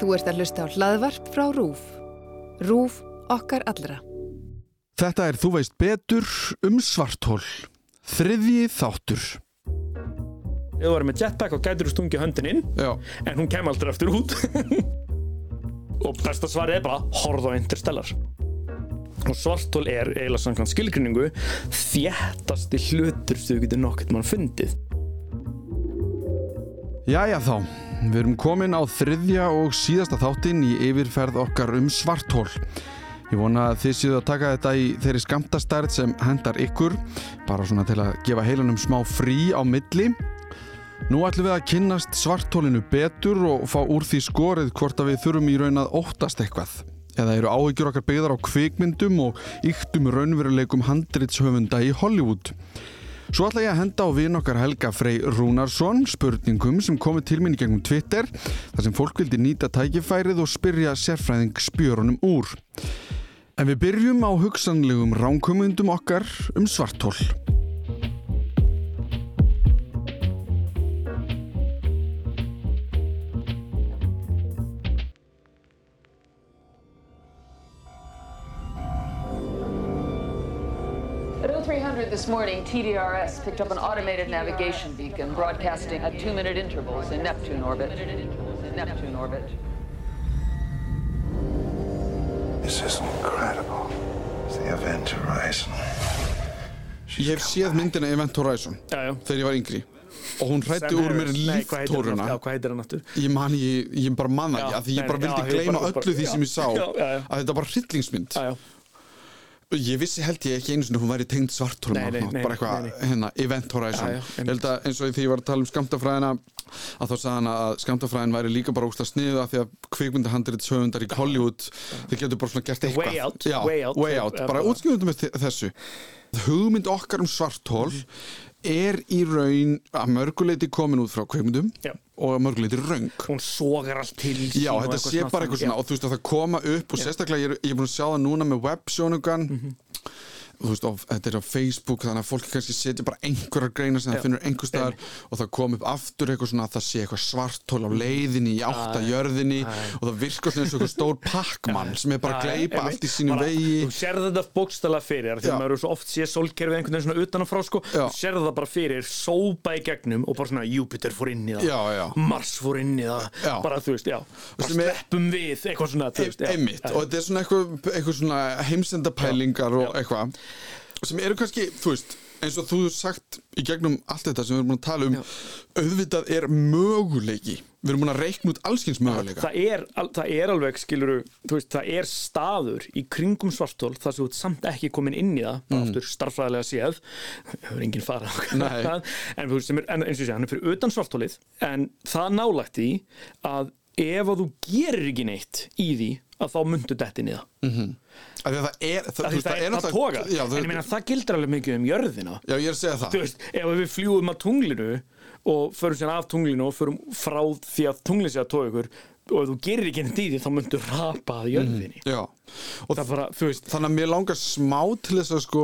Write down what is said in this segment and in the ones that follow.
Þú ert að hlusta á hlaðvarp frá RÚF. RÚF okkar allra. Þetta er Þú veist betur um svartól. Þriðji þáttur. Ef þú varum með jetpack og gætur þú stungið höndin inn Já. en hún kem aldrei eftir út og besta svarið er bara horfð á Interstellar og svartól er eiginlega samkvæmt skilgrinningu þjættasti hlutur sem þú getur nokkert mann fundið Jæja þá, við erum komin á þriðja og síðasta þáttinn í yfirferð okkar um svartól. Ég vona að þið séu að taka þetta í þeirri skamtastærð sem hendar ykkur, bara svona til að gefa heilanum smá frí á milli. Nú ætlum við að kynnast svartólinu betur og fá úr því skorið hvort að við þurfum í raun að óttast eitthvað. Eða eru áhyggjur okkar byggðar á kvikmyndum og yktum raunveruleikum handritshöfunda í Hollywood. Svo ætla ég að henda á vinn okkar Helga Frey Rúnarsson spurningum sem komið til minni gegnum Twitter þar sem fólk vildi nýta tækifærið og spyrja sérfræðing spjörunum úr. En við byrjum á hugsanlegum ránkumundum okkar um svartól. At 0300 this morning, TDRS picked up an automated navigation beacon broadcasting at two-minute intervals in Neptune orbit. Neptune orbit. This is incredible. It's the event horizon. Ég hef séð myndina Event Horizon Já, já. þegar ég var yngri og hún hrætti úr mér líftóruna. Ég man, ég, ég bara manna ekki að því ég nei, bara vildi gleyma bara- öllu bara- því sem ég sá já, já, já. að þetta var hryllingsmynd. Ég vissi held ég ekki einu sinni hún væri tengd svartólum Nei, nei, nei, bara eitthvað hérna, Event Horizon. Já, já, ég held að eins og því ég var að tala um skamtafræðina að þá sagði hann að skamtafræðin væri líka bara úrst að sniðu að því að kvikmyndahandrið sögundar í Hollywood þeir getur bara svona gert eitthvað. Way out, Já, way out. way out. Bara með þe- þessu. Hugmynd okkar um svartól er í raun að mörguleiti komin út frá kvikmyndum Já. og að mörguleiti röng Hún sogar allt til Já, þetta sé bara eitthvað svona og þú veist að það koma upp og sérstaklega ég er, ég er búin að sjá það núna með websjónugan Mhm. þú veist, á, þetta er á Facebook þannig að fólk kannski setja bara einhverjar greina sem það finnur einhver staðar og það kom upp aftur eitthvað svona að það sé eitthvað svartól á leiðinni í átt að jörðinni og það virkar svona eins og eitthvað stór pakkmann sem er bara að einmitt. allt í sínum vegi. Þú sérði þetta bókstala fyrir Já. þegar maður svo oft sé sólkerfið einhvern veginn svona utanfrá sko, þú sérði það bara fyrir sópa í gegnum og bara svona Júpiter fór inn í það. Já, já. Mars fór inn í það. Já. bara þú veist, já, bara sleppum við eitthvað svona, þú veist, já. einmitt. Og þetta er svona eitthvað, eitthvað svona heimsendapælingar og eitthvað sem eru kannski, þú veist eins og þú hefur sagt í gegnum allt þetta sem við erum búin að tala um auðvitað er möguleiki við erum búin að reikna út allskins möguleika. Það er, það er alveg, skiluru veist, það er staður í kringum svartól þar sem þú ert samt ekki komin inn í það bara aftur starffræðilega séð. Hefur enginn farað Mm. En, þú veist, sem er, en eins og sé, hann er fyrir utan svartólið en það nálægt í að ef að þú gerir ekki neitt í því að þá myndu detti niða því að það er, það, það, það, er, það toga já, en ég meina það gildir alveg mikið um jörðina. Já, ég er að segja það. Veist, ef við fljúum að tunglinu og förum sér af tunglinu og förum frá því að tunglinu sé að tóa ykkur og ef þú gerir ekki í því þá myndu rapa að jörðinni. Og það bara, veist þannig að mér langar smá til þess að sko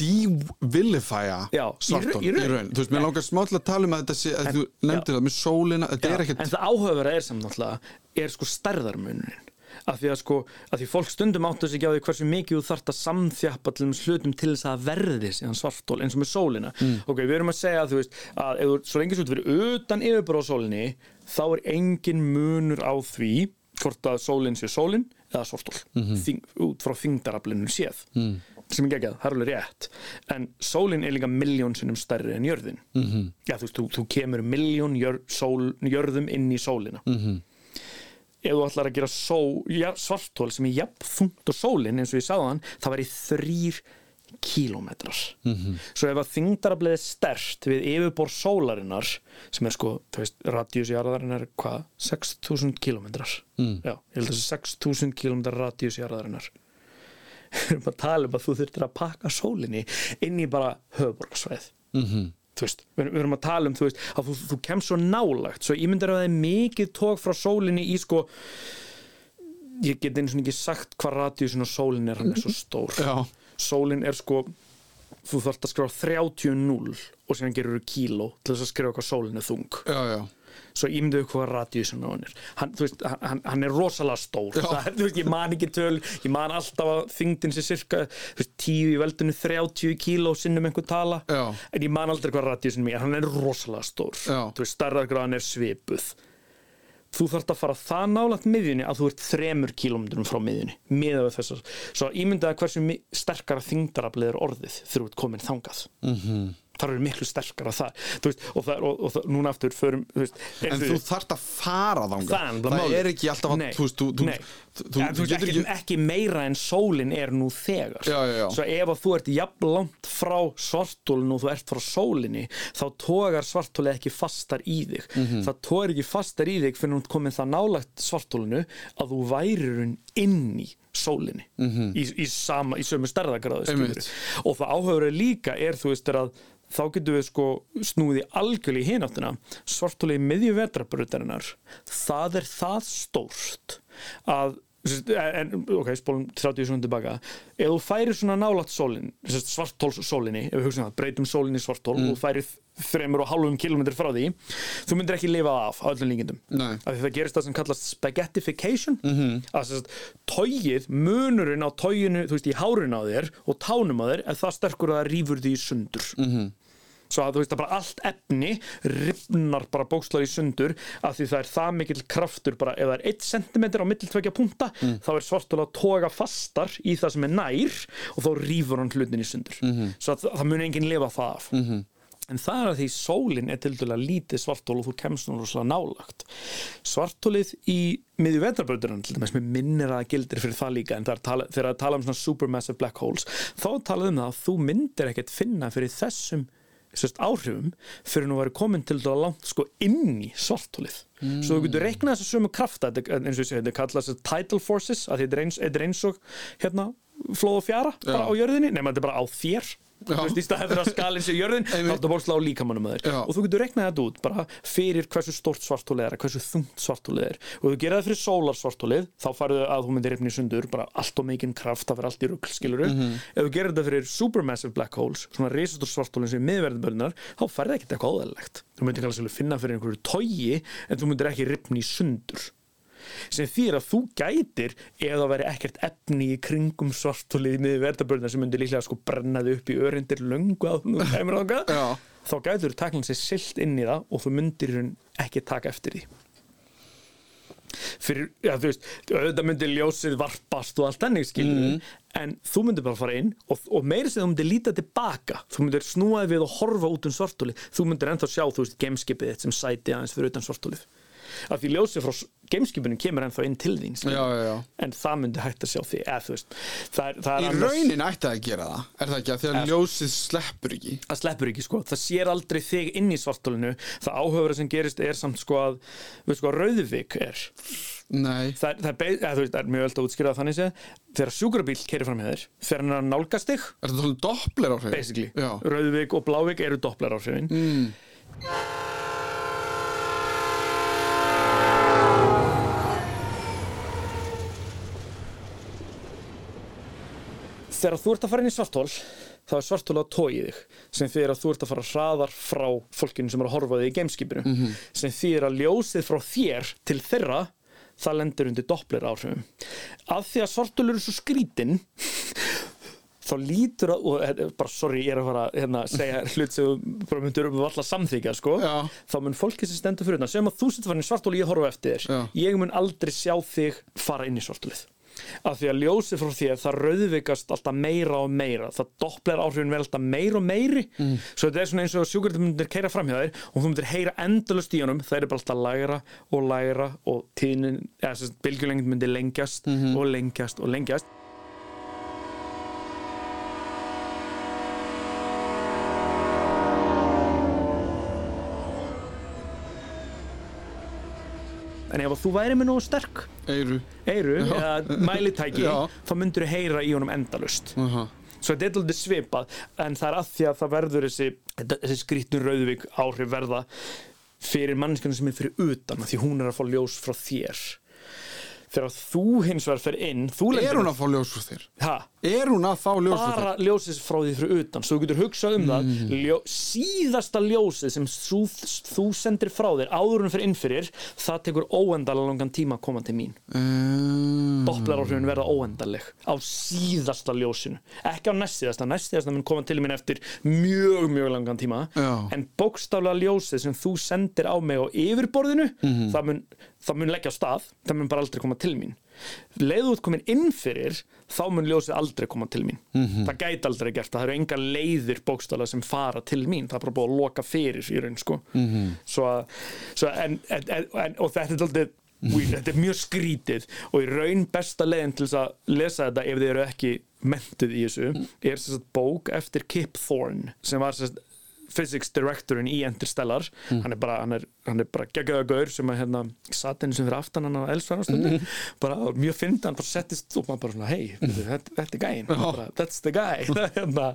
devilifæja Já, í raun- þú veist, mér langar smá til að tala um að þetta sé, að þú nefndir það með sólina, þetta er ekkert en það áhugaverða er samt náttúrulega er sko stærðarmunin af því að sko, að því fólk stundum áttu sig ekki á því hversu mikið þú þarft að samþjappa til þess hlutum til þess að verði síðan svartól eins og með sólina Mm. ok, við erum að segja þú veist að ef þú, svo lengi svo þú fyrir utan yfirbara á sólinni þá er engin munur á því hvort að sólinn sé sólinn eða svartól Mhm. Þing, út frá þingdarablinu séð mm. sem ekki ekki að, það er alveg rétt en sólinn er líka miljón sinnum stærri en jörðin. -hmm. já þú veist, þú, þú kemur miljón jör, sól, jörðum inn í sólina -hmm. Ef þú ætlar að gera sól, ja, svartól sem er jafn þungt og sólinn eins og ég sagði hann, það væri þrýr kílómetrar -hmm. svo ef að þingdaraflið er stert við yfirbor sólarinnar sem er sko, þú veist, radíusjarðarinnar er hvað, 6000 kílómetrar mm. já, ég held að þessi 6000 kílómetrar radíusjarðarinnar við erum að tala um að þú þurftir að pakka sólinni inn í bara höfuborgarsvæð mm -hmm. Þú veist, við, erum að tala um þú veist, að þú, þú kemst svo nálagt svo ég myndir að það er mikið tók frá sólinni í sko ég get eins og ekki sagt hvað radíusin á sólinni er hann er svo stór Já. sólin er sko þú þarft að skrifa 30 0 og síðan gerur þú kíló til þess að skrifa hvað sólin er þung já, já. Svo ímynduðu hvað radíusin á hann er. Hann, veist, hann, hann er rosalega stór. Það, veist, ég man ekki töl ég man alltaf að þingdin sé cirka veist, 10 í veldinu 30 kíló sinnum einhver tala. Já. en ég man aldrei hvað radíusin er, hann er rosalega stór. Starðargráðan er svipuð. Þú þarft að fara það nálægt miðjunni að þú ert þremur kílómetrum frá miðjunni miða við þessar, svo ímyndaði hversu sterkara þingdaraflið er orðið ert komin þangað. Mm. -hmm. Þar eru miklu sterkara það, þú veist, og, það, og, og það, núna aftur förum, þú veist, En þú þarft að fara þangað Það Það málið. er ekki alltaf að Þú þú, þú, þú, Ja, þú getur ekki, ekki meira en sólin er nú þegar Já, já, já. svo ef að þú ert jafn langt frá svartólinu og þú ert frá sólinni þá tógar svartólið ekki fastar í þig Mhm. það tógar ekki fastar í þig fyrir hún komið það nálagt svartólinu að þú værir hún inn í sólinni í, í, sama, í sömu skilurðu. og það áhauður líka er þú veist er að þá getum við sko snúið í algjörlega í hináttina. Svartólið í miðju vetrabrutarinnar það er það stórt að en, ok, spólum 30 svona tilbaka. Ef þú færir svona nálægt sólin svartólssólinni, ef við hugsaum það breytum sólinni svartól og þú færir þremur og hálfum kilometr frá því þú myndir ekki lifa af á öllum líkindum. Af því það gerist það sem kallast spaghettification. Mm -hmm. að þess að tógið munurinn á tóginu, þú veist, í hárun á þér og tánum á þér, en það sterkur að það rýfur því sundur. Mm -hmm. Svo að þú veist að bara allt efni ripnar bara bókstlar í sundur af því það er það mikill kraftur bara ef það er 1 cm á milltvekja punta þá er svartul að toga fastar í það sem er nær og þá rýfur hann hlutin í sundur -hmm. svo að það, mun enginn lifa það af -hmm. En það er að því sólin er til dæla lítið svartól og þú kemst nú rosalega nálagt. Svartólið í miðju vetrarbröðurinn, til dæmis með minnir að gildir fyrir það líka, en það er tala, þegar að tala um svona supermassive black holes, þá talaðum um það að þú myndir ekkert finna fyrir þessum sérst, áhrifum fyrir nú að vera komin til dæla langt sko inn í svartólið. Mm. Svo þú getur reiknað þessu sömu krafta, eins og þetta kallast tidal forces, að þetta er eins, og hérna, flóð og fjara bara Já. á jörðinni, nema þetta er bara á þér í staðið fyrir að skalinn sé jörðin þá er þetta bórslega á líkamannum að þér. Og þú getur reiknað þetta út bara fyrir hversu stórt svartólið er hversu þungt svartólið er. Og þú gerir það fyrir sólar svartólið þá farið að þú myndir rifni sundur bara allt og mikinn kraft það fyrir allt í rugl skiluru Mhm. ef þú gerir þetta fyrir supermassive black holes svona risastór svartólið sem er miðverðinbörnar þá farið ekkert eitthvað áðalegt þú myndir kannski finna fyrir einhverju togi en þú myndir ekki rifni sundur sem þýr að þú gætir ef það væri ekkert efni í kringum svartólið með verðabörðina sem myndi líklega sko brennaði upp í örindir löngu að þú kemur Já. þá gætur taklan sér silt inn í það og þú myndir raun ekki taka eftir því. Fyrir, já þú veist auðvitað myndi ljósið varpast og allt ennig skilur en þú myndir bara fara inn og, og meiri sem þú myndir líta tilbaka. Þú myndir snúaði við og horfa út um svartólið þú myndir ennþá sjá, þú veist, gameskipið sem sæti aðeins fyrir utan svartólið af því ljósið frá gameskipinu kemur ennþá inn til þín. Já, já, já. en það myndi hægt að sjá því þú veist það er, það er Í annars- raunin ætti það að gera það Er það ekki? Að því að Er- ljósið sleppur ekki. Það sleppur ekki sko, það sér aldrei þig inn í svartólinu, það áhugavera sem gerist er samt sko að, við sko að Rauðvik er, Nei. Það það eða, þú veist, það er mjög öll að útskýra það þannig séð, þegar sjúkrabíl keirir fram með þér, þegar hann er að nálgast þig. Er þetta svona doppler áhrif? basically, Já. Rauðvik og Blávik eru dopplar áhrifin. Mm. Þegar þú ert að fara inn í svartól þá er svartól að tóið þig sem þýðir að þú ert að fara hraðar frá fólkinu sem er að horfa þig í gameskipinu Mhm. sem þýðir að ljósið frá þér til þeirra það lendir undir doppler áhrifum að því að svartól eru svo skrítin þá lítur að, og þetta er bara sorry, ég er að fara að hérna, segja hlut sem bara myndir um alltaf samþykja sko, Já. þá mun fólki sem stendur fyrir þetta sem að þú setur farin í svartól og ég horfa eftir þér. Ég mun aldrei sjá þig fara inn í svartólið af því að ljósið frá þér það rauðvikast alltaf meira og meira. Það dopplar áhrifin vel alltaf meira og meiri. Mm. svo þetta er svona eins og sjúkværdum myndir keira fram hjá þér og þú myndir heyra endalust í honum það er bara alltaf lægra og lægra og tíðnin, eða þess að bylgjulengd myndir lengjast og lengjast og lengjast en ef þú væri með nógu sterk Eyru eiru eða mælitæki Já. þá myndur þú heyra í honum endalust Aha. svo þetta er alltaf svipað en það er að því að það verður þessi, þessi skrítnur rauðvík áhrif verða fyrir mannskjana sem er fyrir utan því hún er að fá ljós frá þér þegar þú hins vegar fer inn Er hún að fá ljós frá þér? ha, Er hún að fá ljósið bara ljósið frá því fyrir utan svo þú getur hugsað um Mm. það ljó, síðasta ljósið sem þú, þú sendir frá þér áður en fyrir innfyrir það tekur óendalega langan tíma að koma til mín um, Doppler-áhrifin verða óendaleg á síðasta ljósinu ekki á næstsíðasta, næstsíðasta mun koma til mín eftir mjög, mjög langan tíma Já. en bókstaflega ljósið sem þú sendir á mig á yfirborðinu Mhm. það, mun, það mun leggja á stað það mun bara aldrei koma til mín leiðu út komin inn fyrir þá mun ljósið aldrei koma til mín. Mhm. það gæti aldrei gert, það. Eru enga leiðir bókstaflega sem fara til mín, það er bara búið að loka fyrir í raun sko. Mhm. svo að, svo að en, en, en, og þetta er aldrei Weird, þetta er mjög skrítið. Og í raun besta leiðin til þess að lesa þetta ef þið eru ekki mentuð í þessu er sem sagt bók eftir Kip Thorne sem var sem sagt physics directorinn í Interstellar. Hann er bara, hann er, er bara geggjaða gaur sem að hérna satt einu sem fyrir aftan hann á elsfærastundi bara mjög fyndi hann bara settist og maður bara svona hei, þetta, þetta er gæinn. Bara, that's the guy. Hérna,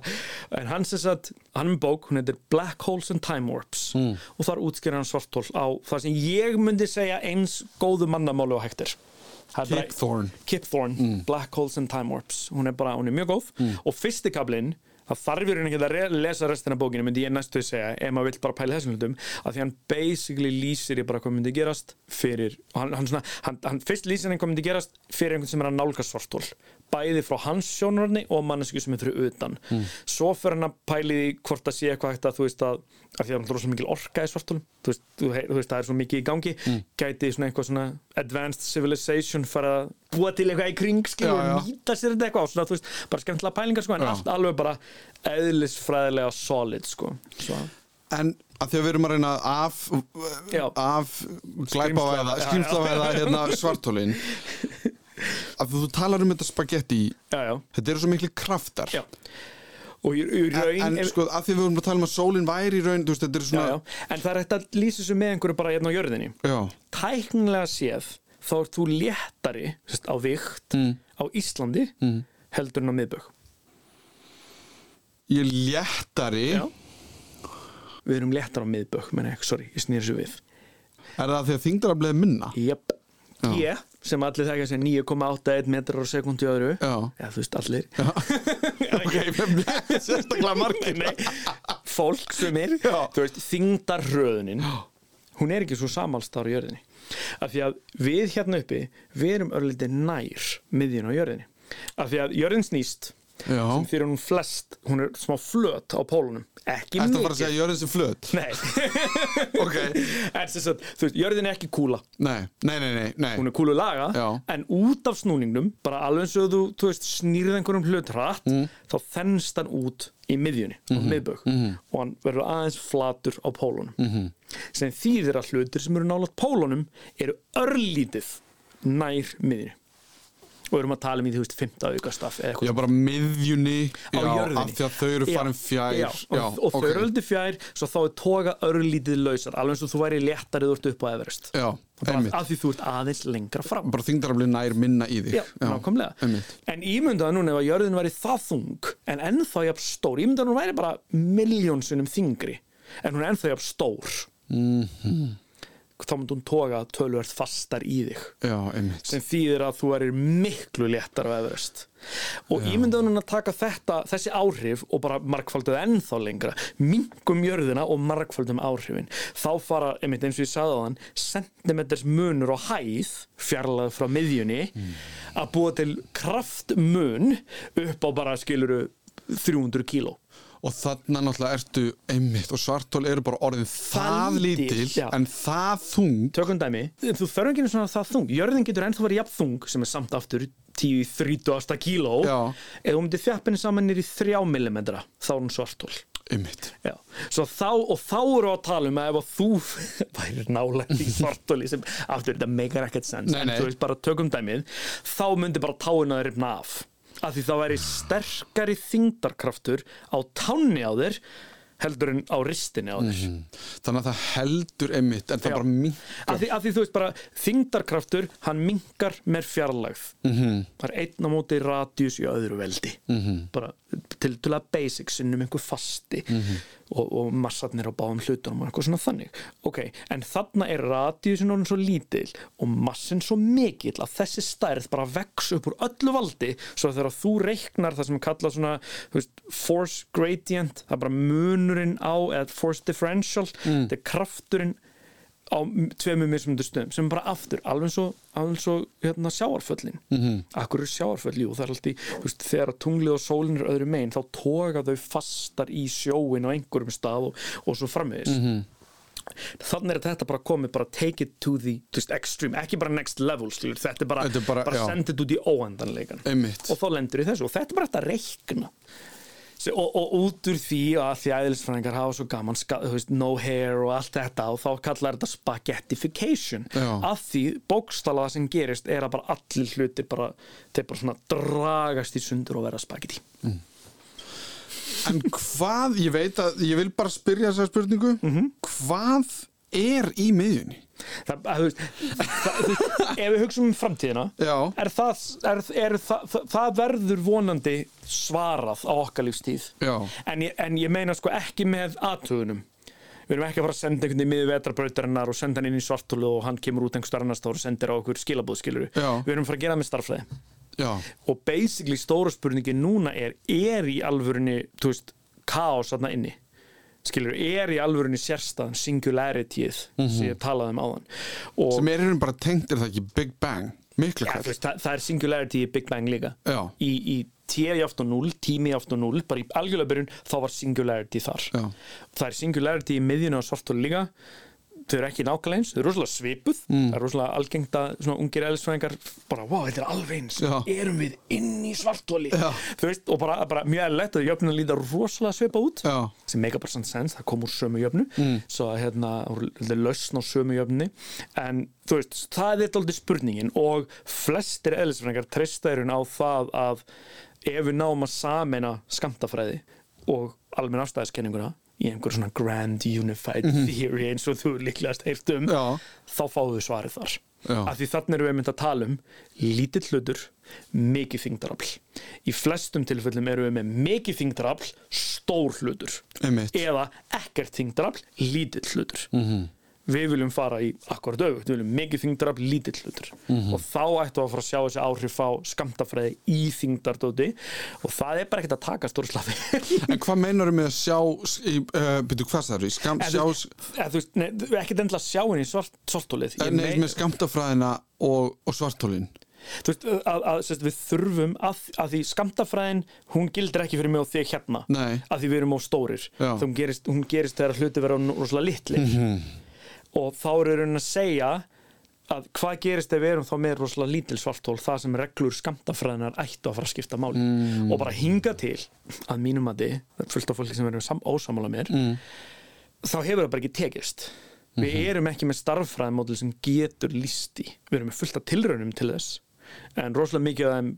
en hann sem sagt, hann er bók hún heitir Black Holes and Time Warps. Og þar útskýrir hann svartól á það sem ég myndi segja eins góðu og Það er. Bara- Kip Thorne. Kip Thorne, Black Holes and Time Warps. Hún er bara, hún er mjög góð. Og fyrsti kablinn það þarf í rauninni ekki að lesa restina bókinu myndi ég næstu að segja, ef maður vill bara pæla þessum hlutum að því hann basically lýsir í bara hvað myndi gerast fyrir, og hann, hann, svona, hann, hann fyrst lýsir hann hvað myndi gerast fyrir einhvern sem er að nálgast svartól bæði frá hans sjónarni og mannesku sem er fyrir utan svo fyrir hann að pæli því hvort það sé eitthvað hægt að þú veist að, að því að hann svo mikil orka í svartólum þú veist, þú, hei- þú veist, það er svo mikið í gangi gæti svona eitthvað svona advanced civilization fara að búa til eitthvað í kring já. og nýta sér þetta eitthvað og svona, þú veist, bara skemmtilega pælingar sko, en Já. allt alveg bara eðlisfræðilega solid sko. Svo. En að því að við erum að reyna af, af glæpavæða, skrimslavæða hérna svartólin að þú talar um þetta spagetti já, já, þetta eru svo miklu kraftar. Já. Og í, í raun en, en sko að því við vorum að tala um að sólin væri í raun veist, eru já, svona já. en það er hægt að lýsa þessu með einhverju bara hérna á jörðinni. Já. tæknilega séð þá ert þú léttari á vikt Mm. á Íslandi heldur en á miðbögg ég er léttari. Já. við erum léttar á miðbögg menn ekki, sorry, ég snýr þessu við. Er það því að þingdarafleið minna Jöp, ég sem allir þekka sem 9,81 metrar á sekundi öðru. Já. eða þú veist allir. Ok, sérstaklega margir. Nei, fólk sem er Já. þú veist, þingdarröðunin hún er ekki svo samalstar á jörðinni. Af því að við hérna uppi við erum örlítið nær miðjun á jörðinni. Af því að jörðin snýst Já. sem fyrir hún flest hún er smá flöt á pólunum ekki Ertu að fara að mikið segja jörðin sem flöt? Nei, Ok, en sem sagt, þú veist, jörðin er ekki kúla nei, nei, nei, nei, nei. hún er kúlu laga Já. en út af snúningnum bara alveg eins og þú, þú veist, snýrið einhverjum hlut hratt Mm. þá þennst hann út í miðjunni mm -hmm. miðbögg og hann verður aðeins flatur á pólunum. -hmm. sem þýðir að hlutir sem eru nálaðt pólunum eru örlítið nær miðjunni og við erum að tala um í því, veist, 15 aukastaf Já, bara miðjunni. Á já, jörðinni. af því að þau eru Já, farin fjær. já, og, og þau eru örlítið fjær svo þá er toga örlítið lausar alveg eins og þú væri léttarið úr upp á Everest. Já, af því þú ert aðeins lengra fram. Bara þingdarafleið nær minna í Já, einmitt. En ímyndaða núna ef að jörðin væri það þung en ennþá jafn stór ímyndaða hún væri bara miljónsunum þingri en hún er ennþá jafn stór. Mhm. Þá myndi hún toga tölvert fastar í þig. Já, sem þýðir að þú erir miklu léttar á Everest. Og ímyndaðu núna að taka þetta, þessi áhrif og bara markfalduð ennþá lengra. Minkum jörðina og markfaldum áhrifin. Þá fara, einmitt eins og ég sagði á þann sentimeters munur og hæð fjarlæð frá miðjunni að búa til kraftmun upp á bara skiluru 300 kíló Og þarna náttúrulega ertu einmitt og svartól eru bara orðin það lítil, já. en það þung. Tökum dæmi, þú þarf ekki svona það þung. Jörðin getur ennþá verið jafn þung sem er samt aftur 10-30 kíló. Eða þú myndir þjappinni saman nýri 3 mm þá er hún svartól einmitt. Þá, og þá eru að tala um að ef að þú væri nálægt í svartóli sem aftur þetta meikar ekkert sens Nei, en þú veist bara tökum dæmið. Þá myndi bara táin að rifna af af því þá væri sterkari þingdarkraftur á tánni á þér heldur en á ristinni á þér. Þannig að það heldur einmitt en það Já. bara mink af því, af því þú veist bara þingdarkraftur hann minkar með fjarlægð. -hmm. það er einn á móti radius í öðru veldi. -hmm. bara til til að basic sinnum einhver fasti og, og massarnir á báðum hlutunum og eitthvað svona þannig. Ok, en þarna er radíusin orðin svo lítil og massin svo mikill að þessi stærð bara vex upp úr öllu valdi svo að þegar þú reiknar það sem kalla svona veist, force gradient það er bara munurinn á eða force differential, þetta er krafturinn á tveimur mismundu stöðum sem bara aftur, alveg svo, alveg svo hérna, sjáarföllin mm -hmm. akkur er sjáarföll, jú, það er alltaf þú veist, þegar tunglið og sólin er öðru megin þá toga þau fastar í sjóin á einhverjum stað og, og svo framvegis mm -hmm. þannig er þetta bara komið bara take it to the just extreme, ekki bara next level skilur, þetta er bara, Þetta bara- bara já. send it út í óendanleikan Einmitt. og þá lendur í þessu og þetta er bara hægt að reikna og, og út úr því að því æðilisfræðingar hafa svo gaman veist, no hair og allt þetta og þá kallar þetta spaghettification Já. að því bókstala sem gerist er að bara allir hlutir bara, bara svona dragast í sundur og vera spagetti En hvað, ég veit að ég vil bara spyrja þessa spurningu Mhm. Hvað er í miðjunni? Það, að, það, ef við hugsaum um framtíðina er það, er, er, það, verður vonandi svarað á okkar lífstíð. En en ég meina sko ekki með aðtugunum við erum ekki að fara að senda einhvern veginn í miður vetrabrautarinnar og senda hann inn í svartólu og hann kemur út einhver starf annars og sendir á okkur skilabóð skiluru Já. við erum að fara að gera það með starffræði Já, og basically stóra spurningin núna er er í alvörunni, þú veist kaos þarna inni skilur, er í alvörunni sérstaðan singularityð sem ég talaði um áðan. Og sem er hérna bara tengt er það ekki Big Bang? Miklu ja, hvað veist, það, það er singularity í Big Bang líka. Já. í, í t í átt og 0, tími átt og 0 bara í algjörlega byrjun þá var singularity þar. Já. það er singularity í miðjunu og svartul líka þau eru ekki nákvæmlega eins, þau eru rosalega svipuð Mm. það er rosalega algengt að svona ungir eðlisfræðingar bara, wow, þetta er alveg eins Já. erum við inn í svartóli veist, og bara, bara mjög eðlilegt að jöfnun líta rosalega svipa út Já. sem make bara sann sens, það kom úr sömu jöfnu mm. svo að hérna, það er lausn á sömu jöfni en þú veist, það er aldrei spurningin og flestir eðlisfræðingar treysta eru á það að ef við náum að sameina skamtafræði og almenn afstæðiskenninguna í einhver svona grand unified theory eins og þú líklegast heyrt um Já. þá fáðu við svarið þar Já. af því þannig erum við mynd að tala um lítill hlutur, mikið þingdarafl í flestum tilfellum erum við með mikið þingdarafl, stór hlutur Einmitt. eða ekkert þingdarafl, lítill hlutur -hmm. Við viljum fara í akkurat auðvitað, við viljum mikið þingdarafl, lítill hlutur. Og þá ættum við að fara að sjá þessi áhrif á skamtafræði í þingdardóti og það er bara ekkert að taka stórslafi En hvað meinar með að sjá uh, byrju, hvað það eru? Skam, En sjá, eða, þú nei, ekkert endilega sjá henni í svart, svartólið eh, nei, með skamtafræðina og, og svartólin þú veist, að, að, sérst, við þurfum að, að því skamtafræðin hún gildir ekki fyrir mig og þig hérna. Nei. að því við erum á stórir. Já. Mhm. hún gerist, hún gerist þegar hluti vera rosalega litlir og þá eru raunin að segja að hvað gerist ef við erum þá með rosalega lítil svartól það sem reglur skamtafræðinar ættu að fara að skipta máli Mm. og bara hinga til að mínum að þið fullt af fólki sem verður sam- ósammála mér Mm. þá hefur það bara ekki tekist við Mhm. erum ekki með starffræðimódel sem getur listi, við erum með fullt af tilraunum til þess en rosalega mikið þeim,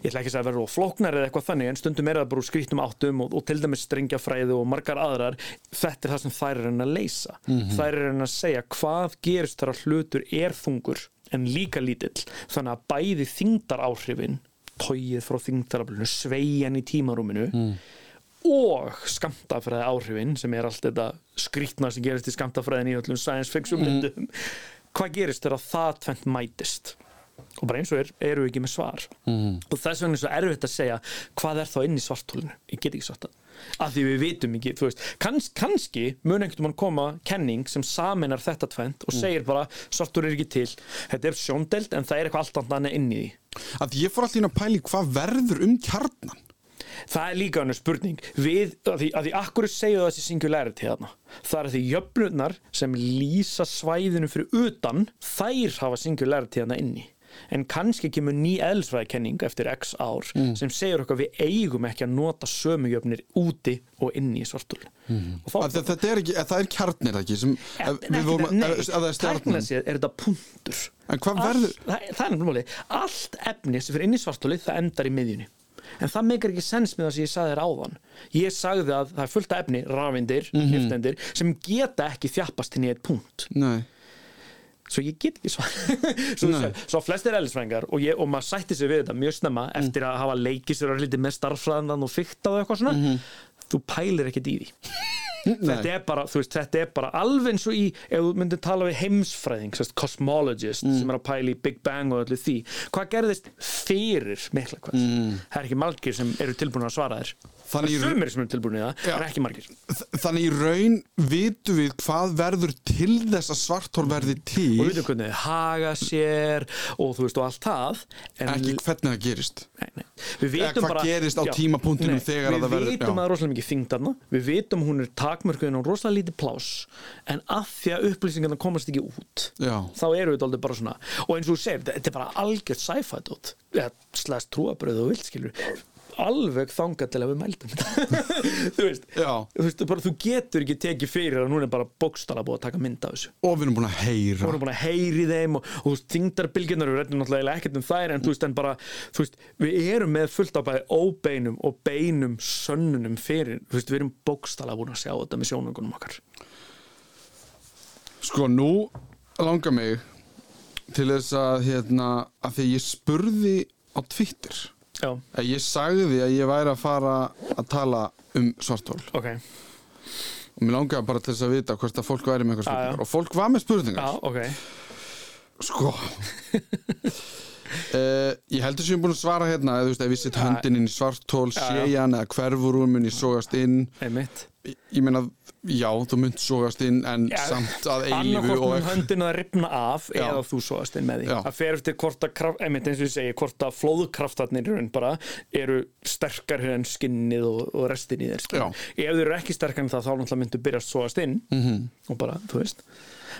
ég ætla ekki að að vera flóknar eða eitthvað þannig, en stundum er það bara úr skrítum áttum og, og til dæmis strengjafræði og margar aðrar, þetta er það sem þær er að leysa, þær er að segja hvað gerist þar að hlutur er þungur en líka lítill. Þannig að bæði þingdar áhrifin tóið frá þingdaraflunu sveigjan í tímarúminu og skamtafræði áhrifin sem er allt þetta skrítna sem gerist í skamtafræðin í öllum science fiction myndum. Hvað gerist þegar það tvent mætist og bara eins og er, eru við ekki með svar. Mm. og þess vegna er svo erfitt að segja hvað er þá inn í svartólinu, ég get ekki sagt það af því við vitum ekki, þú veist kanns, kannski mun einhvern mann koma kenning sem saminar þetta tvent og segir bara svartól er ekki til, þetta er sjóndelt en það er eitthvað allt annað inn í því. Að ég fór inn að pæli hvað verður um kjarnan. Það er líka hann spurning. Við, að því, að því akkur segju þessi singularity þarna? Það er því jöfnurnar sem lýsa svæðinu fyrir utan þær hafa singularity þarna inni en kannski kemur ný eðlisfræðikenning eftir x ár sem segir okkar við eigum ekki að nota sömu jöfnir úti og inni í svartul mm. það, þetta er ekki, að það er kjarnir ekki sem, að, við vorum, að, að það er séð er þetta punktur En verður- það, það er náttúrulega máli. allt efni sem fyrir inn í svartólið það endar í miðjunni en það meikar ekki sens með það sem ég sagði þér áðan ég sagði að það er fullt af efni, rafeindir Mhm. mm sem geta ekki þjappast inn í eitt punkt Nei, svo ég get ekki svar svo, svo, flestir eðlisfræðingar og, og maður sætti sig við þetta mjög snemma eftir að hafa leikið sér lítið með starffræðan og fykta og eitthvað svona. Þú pælir ekkert í því þetta er bara, þú veist, þetta er bara alveg eins og í, ef þú myndir tala við heimsfræðing, sérst, cosmologist sem er að pæla í Big Bang og öllu því. Hvað gerðist fyrir mikla hvað? Það er ekki margir sem eru tilbúin að svara þér. Það er sumir sem eru tilbúin í það, Já. það er ekki margir. Þannig í raun vitum við hvað verður til þess að svarthól verði og til við veitum hvernig þið haga sér og þú veist og allt það en ekki hvernig það gerist. Nei, nei. Við vitum hvað bara gerist á tímapunktinum þegar að það verður- Við vitum já. að það er rosalega mikið þarna. Við vitum hún er takmörkuðin og rosalega lítið plás En að því að upplýsingarna komast ekki út Já. Þá eru við aldrei bara svona Og eins og þú segir, þetta er bara algjört sci-fi dót Eða slæst trúabröð og vilt skilur Alveg þangað til að við mældum þetta. Þú veist. Þú, veist bara, þú getur ekki tekið fyrir að hún er bara bókstala búið að taka mynd af þessu. Og við erum búin að við heyra vorum búin að heyri þeim og, og þingdarbilgjunar, við reddum náttúrulega ekkert um þær en þú veist, en bara, veist, við erum með fullt af bæði óbeinum og beinum sönnunum fyrir, við erum bókstala búin að sjá þetta með sjónungunum okkar. Sko nú langar mig til þess að hérna að því ég spurði á Twitter Já, að ég sagði að ég væri að fara að tala um svartól ok, og mér langaði bara til þess að vita hvort að fólk væri með eitthvað spurningar. Og fólk var með já, spurningar ok. Sko Uh, ég heldur sem ég er búin að svara hérna eða þú veist, ef ég sitt höndin inn í svartól sé ég hann eða hverfur úr mun ég sogast inn einmitt ég, ég meina, já, þú mynd sogast inn en Já, samt að eilífu annarkort mun höndin að ripna af Já. eða þú svoast inn með því Já. að fer eftir hvort að, kraft, einmitt eins og ég segi hvort að flóðkraftarnir í raun bara eru sterkar en skinnið og, og restin í þér. Já. ef þau eru ekki sterkar en það þá náttúrulega myndu byrja að svoast inn -hmm. og bara, þú veist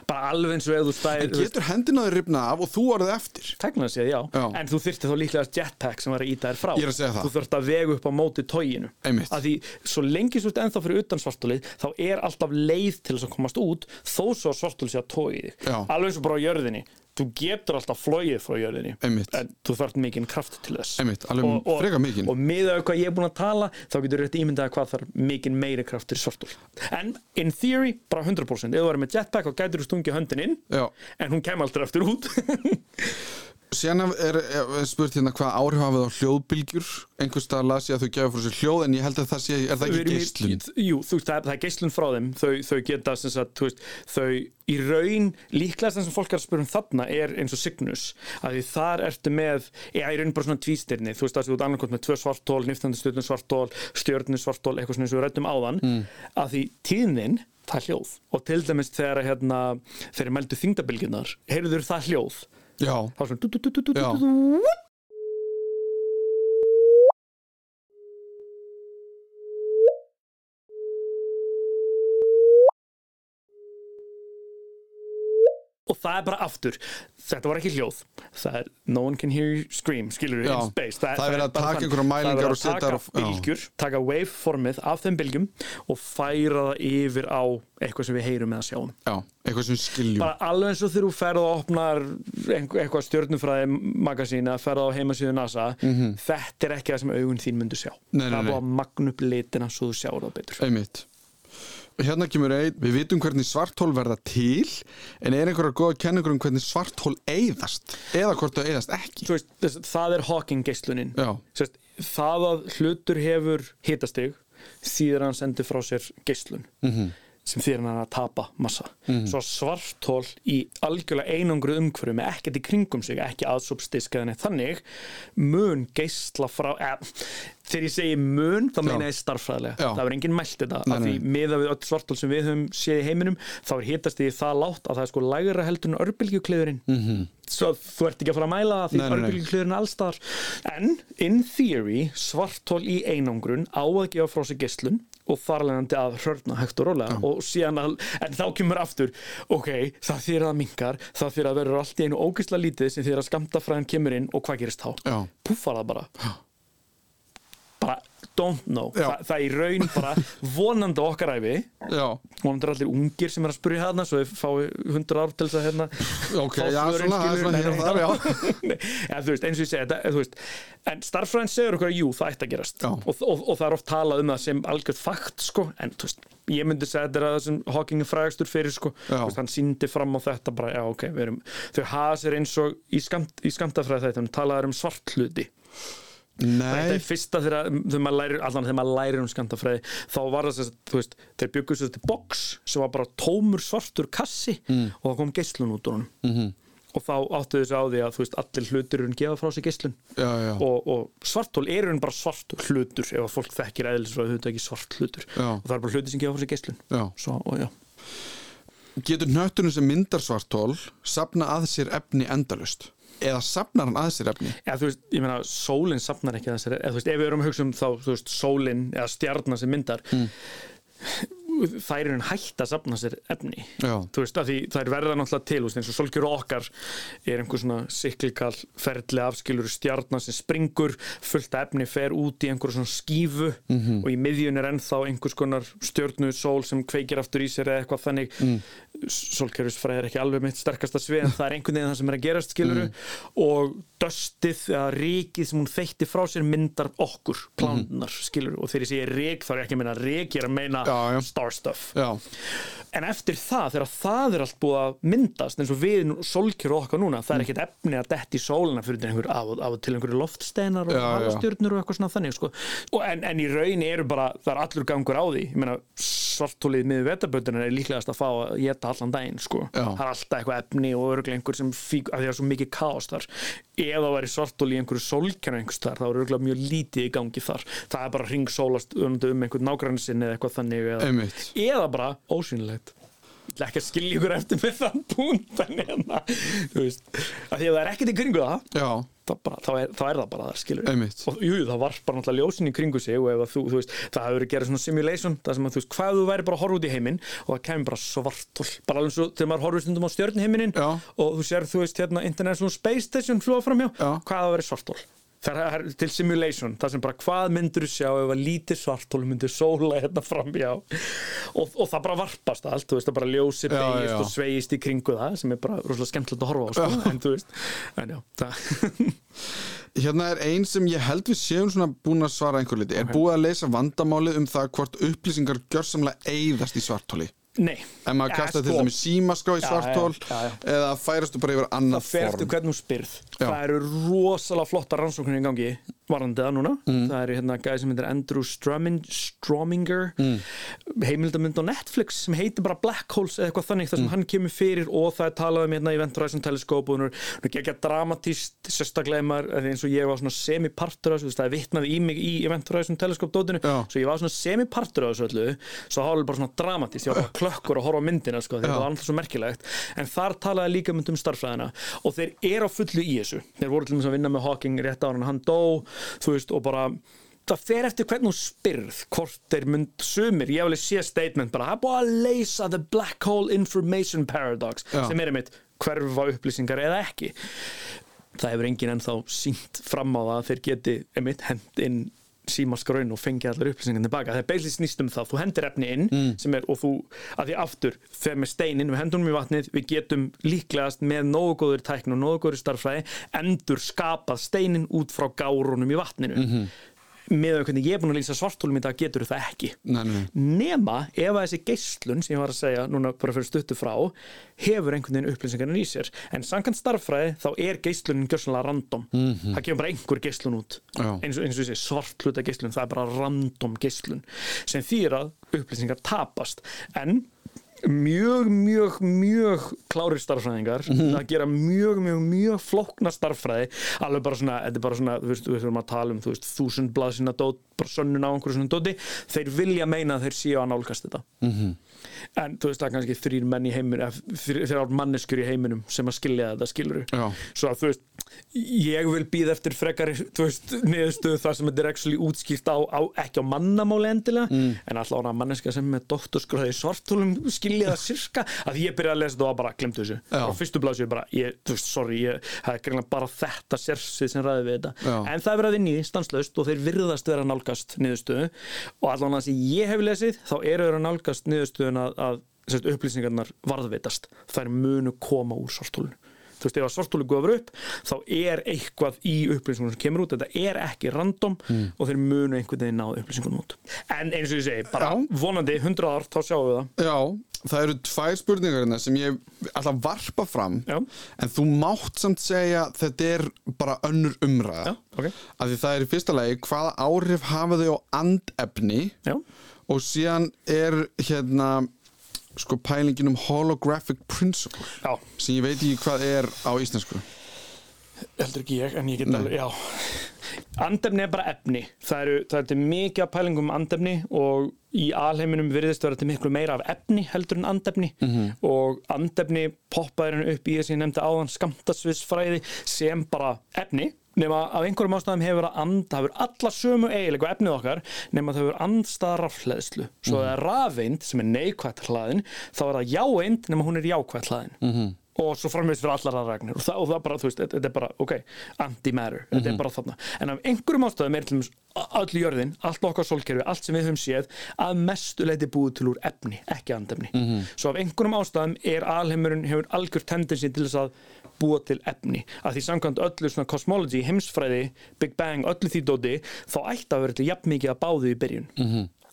bara alveg eins og ef þú stæðir en getur hendin að þið ripna af og þú orðið eftir Tæknilega séð, já. Já. En þú þyrfti þá líklega jetpack sem var að íta þér frá. Ég er að segja það. Þú þurft að vega upp á móti tóginu. Einmitt. Að því, svo lengi svo ert ennþá fyrir utan svartólið, þá er alltaf leið til þess að komast út, þó svo að svartólið sé að tógi þig. Já. Alveg eins og bara á jörðinni. Þú getur alltaf flóið frá jörðinni. Einmitt. En þú þarft mikinn kraft til þess. Einmitt, alveg frekar mikinn. Og miðað við hvað ég er búin að tala, þá getur rétt ímyndaði hvað þarf mikinn meiri kraft til svartól. En in theory, bara 100%. Ef þú verður með jetpack, þá gætur þú stungið höndin inn, Já. en hún kemur alltaf eftir út. Síðan er, er spurt hérna hvað áhrif hafið á hljóðbylgjur? Einhvers staðar las ég að þau gefa frá sér hljóð en ég held að það sé, er það ekki geislun? Jú, þú veist, það er, það er geislun frá þeim. Þau, þau geta, sem sagt, þú veist þau í raun, líklega sem fólk er að spura um þarna er eins og Cygnus. Að því þar ertu með, eða í raun bara svona tvístirni, þú veist að þú ert annarkot með tvö svartól, niftandi stjórnum svartól stjórnum svartól, eitthvað svona eins og við rættum áðan. Mm. að því tíðnin það er hljóð. Og til dæmis þegar hérna, þegar mældu þingdabilgjunar heyrður það hljóð þá er svona það er bara aftur. Þetta var ekki hljóð. Það er no one can hear you scream skilur Já. in space. Það er verið að bara taka þannig. einhverjar mælingar Það er verið og setja að taka bylgjur, taka waveformið af þeim bylgjum og færa það yfir á eitthvað sem við heyrum eða sjáum. Já, eitthvað sem skiljum. Bara alveg eins og þegar þú ferð og opnar eitthvað stjörnufræði magasín að ferð á heimasíðu NASA þetta er ekki það sem augun þín myndu sjá. Mhm. Nei, nei, það er nei. búið að magna upp litina svo þú sjáur það betur. Einmitt Hérna kemur einn, við vitum hvernig svarthól verða til en er einhverja góða kenningur um hvernig svarthól eyðast eða hvort þau eyðast ekki veist, það er Hawking. Sest, það að hlutur hefur hitastig að hann sendir frá sér geislun Mhm. -hmm. Sem þýðir hann að tapa massa. Svo svartól í algjörlega einangru umhverju með ekkert í kringum sig ekki aðsópsdisk eða neitt. Þannig mun geisla frá eh, þegar ég segi mun þá meina ég starffræðilega Já. það er engin mælt þetta af því miða við öll svartól sem við höfum séð í heiminum þá er hitastigið það látt að það er sko lægra heldur en örbylgjukliðurinn. -hmm. svo þú ert ekki að fara að mæla það því örbylgjukliðurinn er allstaðar en in theory svartól í einangrun á að gefa frá sig geislun og þarlegandi að hrörna hægt og rólega og síðan að, en þá kemur aftur ok, það þýr að mingar það þýr að verður allt í einu ógisla lítið sem þýr að skamta fræðin kemur inn og hvað gerist þá? Já. Púffar það bara bara don't know. Þa, það er í raun bara vonandi á okkar æfi já, vonandi er allir ungir sem er að spyrja hérna svo við fái hundur ár til þess að hérna ok, já, svona, svona hér og þar, en, þú veist, eins og ég segi þetta, en starffræðin segur okkur að jú, það ætti að gerast. Og, og, og það er oft talað um það sem algjörð fakt sko, en þú veist, ég myndi segja þetta er að það sem Hawking er frægastur fyrir sko, veist, hann síndi fram á þetta bara, já ok, við erum, þau hafa sér eins og í, skamt, í skamtafræði þetta talaður um svart hluti þetta er fyrsta þegar, maður lærir allan þegar maður lærir um skandafræði þá var það þú veist, þeir sér til box sem var bara tómur svartur kassi Mm. og það kom geislun út úr honum Mhm. -hmm. og þá áttu þessu á því að þú veist, allir hlutur eru gefa frá sig já, og, og svartól eru bara svart hlutur ef að fólk þekkir eðlisfræði þetta ekki svart hlutur Já. og það er bara hluti sem gefa frá sig Svo, og já getur hnöttunum sem myndar svartól sapna að sér efni endalust eða sapnar hann að sér efni eða þú veist, ég meina, sólinn safnar ekki þessari, eða þú veist, ef við erum að hugsa um þá, þú veist, sólinn eða stjarnar sem myndar þær eru hægt að safna sér efni Já. þú veist, að því þær verða náttúrulega til þú veist, eins og solgjur okkar er einhver svona siklikal ferli afskilur stjarnar sem springur, fullt af efni fer út í einhver svona skífu Mhm. og í miðjun er ennþá einhvers konar stjörnu sól sem kveikir aftur í sér eða eitthvað þannig mm. Solgjörusfræði er ekki alveg mitt sterkasta svið en það er einhvern veginn það sem er að gerast skiluru Mm. og döstið eða ríkið sem hún feitti frá sér myndar okkur, plándunar skiluru og þegar ég segi rík þá er ég ekki að meina rík ég er að meina Mhm. Já, já. star stuff já, en eftir það, þegar það er allt búið að myndast eins og við solkjur okkar núna það er ekkert efni að detti í sólina fyrir einhver, af, og- til einhverju loftsteinar og halastjörnur og eitthvað svona þannig sko. og en, en í raun eru bara það er allur gangur á því ég meina, svartólið miður vetabötunar er líklegast að fá að geta allan daginn sko. Það er alltaf eitthvað efni og örgulega einhver sem fík, að því að það er svo mikið kaos þar. Ef það væri svartólið í einhverju sólkjana einhvers þar, þá er örgulega mjög lítið í gangi þar. Það er bara ringsólast um, einhvern nágrann sinni eða eitthvað þannig eða, eða bara ósynlegt ekki að skilja ykkur eftir með þann punkt en hérna, þú veist að því að það er ekkert í kringu það. Já, bara, þá, er, þá er það bara það, skilur Einmitt. og jú, það var bara náttúrulega ljósin í kringu sig og þú, þú veist, það hefur verið gerað svona simulation það sem að þú veist, hvað þú væri bara að horfa út í heiminn og það kemur bara svartól bara alveg svo þegar maður horfir stundum á stjörnheiminin og þú sér, þú veist, hérna International Space Station flúa framhjá, Já. hvað það verið svartól Það er til simulation, það sem bara hvað myndur þú sjá ef að lítið svartól myndir sóla hérna framhjá og, og það bara varpast allt, þú veist, það bara ljósi Já, beigist já. og sveigist í kringu það sem er bara rosalega skemmtilegt að horfa á, sko, en þú veist, en já, það Hérna er ein sem ég held við séum svona búin að svara einhver liti. Er búið að leysa vandamálið um það hvort upplýsingar gjörsamlega eyðast í svartóli? Nei. Ef maður kastar til sko, dæmis símaskrá í svartól eða færastu bara yfir annað Það fer eftir form. hvernig þú spyrð. Það eru rosalega flotta rannsóknir í gangi varandi það núna Mm. Það er hérna gæði sem heitir Andrew Strominger mm. heimildamund á Netflix sem heitir bara Black Holes eða eitthvað þannig þar sem Mm. hann kemur fyrir og það er talað um hérna Event Horizon Telescope og hún er ekki dramatíst sérstaklega maður- eins og ég var svona semi-partur af þessu það er vitnað í mig í Event Horizon Telescope dótinu Já. svo ég var svona semi-partur af þessu öllu svo það var bara svona dramatíst ég var bara klökkur að horfa myndina sko, það var alltaf svo merkilegt en þar talaði líka mynd um starffræðina og þeir þú veist og bara það fer eftir hvernig þú spyrð hvort þeir mynd sumir, ég alveg sé statement bara, það er búið að leysa the black hole information paradox Já. sem er einmitt hverfa upplýsingar eða ekki það hefur enginn ennþá sínt fram á það að þeir geti einmitt hend inn símaskraun og fengi allar upplýsingar tilbaka það er beislega snýst um það, þú hendir efni inn sem er, og þú, að því aftur þegar með steinin, við hendunum í vatnið við getum líklegast með nógu góður tækn og nógu góður starffræði endur skapað steinin út frá gárunum í vatninu með hvernig ég er búin að lýsa svartólum í dag getur það ekki. Nei, nei, nema ef að þessi geislun sem ég var að segja núna bara fyrir stuttu frá hefur einhvern veginn upplýsingarinn í sér. En samkvæmt starffræði þá er geislunin gjörsanlega random. Það kemur bara einhver geislun út. Eins eins og þessi svartluta geislun það er bara random geislun sem þýr að upplýsingar tapast. En mjög, mjög, mjög klárir starffræðingar að gera mjög, mjög, mjög flókna starffræði alveg bara svona, þetta er bara svona við þurfum að tala um, þú veist, þúsund blaðsina dót, bara sönnun á einhverju svona dóti. Þeir vilja meina að þeir séu að nálgast þetta. -hmm. En þú veist, það er kannski þrýr menn í heiminum, þrjár manneskjur í heiminum sem að skilja þetta, skilur Já. svo að þú veist ég vil býða eftir frekar niðurstöðu það sem þetta er actually útskýrt á, á ekki á mannamáli endilega Mm. en alltaf ána manneska sem með doktorskráði svartólum skilji það sirka að ég byrjaði að lesa þetta og bara glemtu þessu Já. og fyrstu blásu bara, ég, þú veist, sorry ég, er greinlega bara þetta sérsvið sem ræði við þetta Já. en það er verið að vinni stanslaust og þeir virðast vera að nálgast niðurstöðu og allan það sem ég hef lesið þá eru þeir að nálgast niðurstöðun að, að sérst, upplýsingarnar varðveitast þær munu koma úr svartólinu þú veist, ef að svartólu gofur upp þá er eitthvað í upplýsingunum sem kemur út þetta er ekki random Mm. og þeir munu einhvern veginn ná upplýsingunum út en eins og ég segi, bara Já. vonandi 100 ár, þá sjáum við það Já, það eru tvær spurningar hérna sem ég að varpa fram Já. en þú mátt samt segja þetta er bara önnur umræða Já, ok. af því það er í fyrsta lagi hvaða áhrif hafa þau á andefni Já. Og síðan er hérna sko pælingin um holographic principle Já, sem ég veit ekki hvað er á íslensku. Heldur ekki ég, en ég get alveg, já. Andefni er bara efni. Það eru, það er til mikið af pælingum um andefni og í alheiminum virðist vera til miklu meira af efni heldur en andefni. Og andefni poppaði hann upp í þess að ég nefndi áðan skamtasviðsfræði sem bara efni nema af einhverjum ástæðum hefur að and, það hefur alla sömu eiginlega efnið okkar nema það hefur andstaða rafhleðslu svo það er rafeind sem er neikvætt hlaðin þá er það jáeind nema hún er jákvætt hlaðin -hmm. Og svo framvegist fyrir allar aðragnir og, það- og það bara, þú veist, þetta er bara, ok anti-matter, þetta er bara þarna. En af einhverjum ástæðum er til öll jörðin allt okkar sólkerfi, allt sem við höfum séð að mestu leiti búið til úr efni ekki andefni, svo af einhverjum ástæðum er alheimurinn, hefur algjör tendensi til þess að búa til efni. Að því samkvæmt öllu svona cosmology, heimsfræði Big Bang, öllu því dóti þá ætti að vera til jafn mikið að báðu í byrjun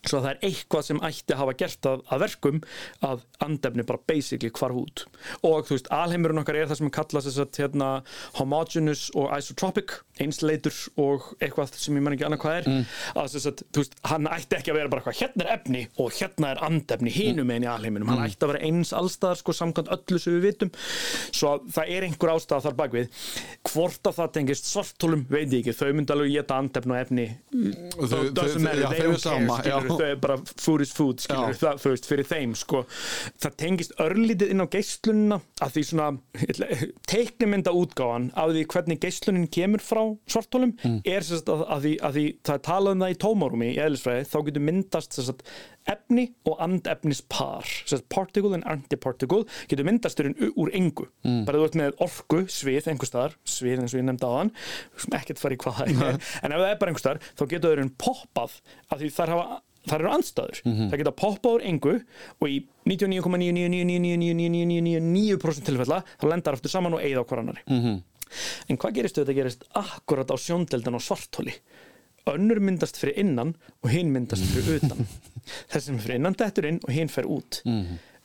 svo það er eitthvað sem ætti að hafa gert að, að verkum að andefni bara basically hvarf út. Og þú veist, alheimurinn okkar er það sem kallast þess að hérna, homogeneous og isotropic einsleitur og eitthvað sem ég menn ekki annað hvað er. Að þess að, þú veist, hann ætti ekki að vera bara eitthvað, hérna er efni og hérna er andefni hinum einn í alheiminum, hann ætti að vera eins allstaðar sko samkvæmt öllu sem við vitum. Svo að það er einhver ástæða þar bakvið hvort að það tengist svartólum veit ég ekki, þau myndi alveg geta andefni og efni. Þau- þau- þau skilur, þau er bara food is food, skilur, það, þú veist, fyrir þeim, sko, það tengist örlítið inn á geislunina, að því svona teiknumynda útgáfan af því hvernig geislunin kemur frá svartólum, Mm. er að, að, því, að því það er talað um það í tómarúmi í eðlisfræði, þá getur myndast sérst efni og andefnispar particle and antiparticle getur myndast úr, engu Mm. bara þú ert með orku, svið, einhver staðar svið eins og ég nefndi á þann ekkert fara í hvað það er, en ef það er bara einhver staðar þá getur þau poppað af því þær hafa þar eru andstæður, það geta poppað úr engu og í 99,9999999% tilfella þá lendar aftur saman og eigða á hver annari en hvað gerist ef þetta gerist akkurat á sjóndeldan og svarthóli önnur myndast fyrir innan og hinn myndast fyrir utan. Þess sem fyrir innan dettur inn og hinn fer út.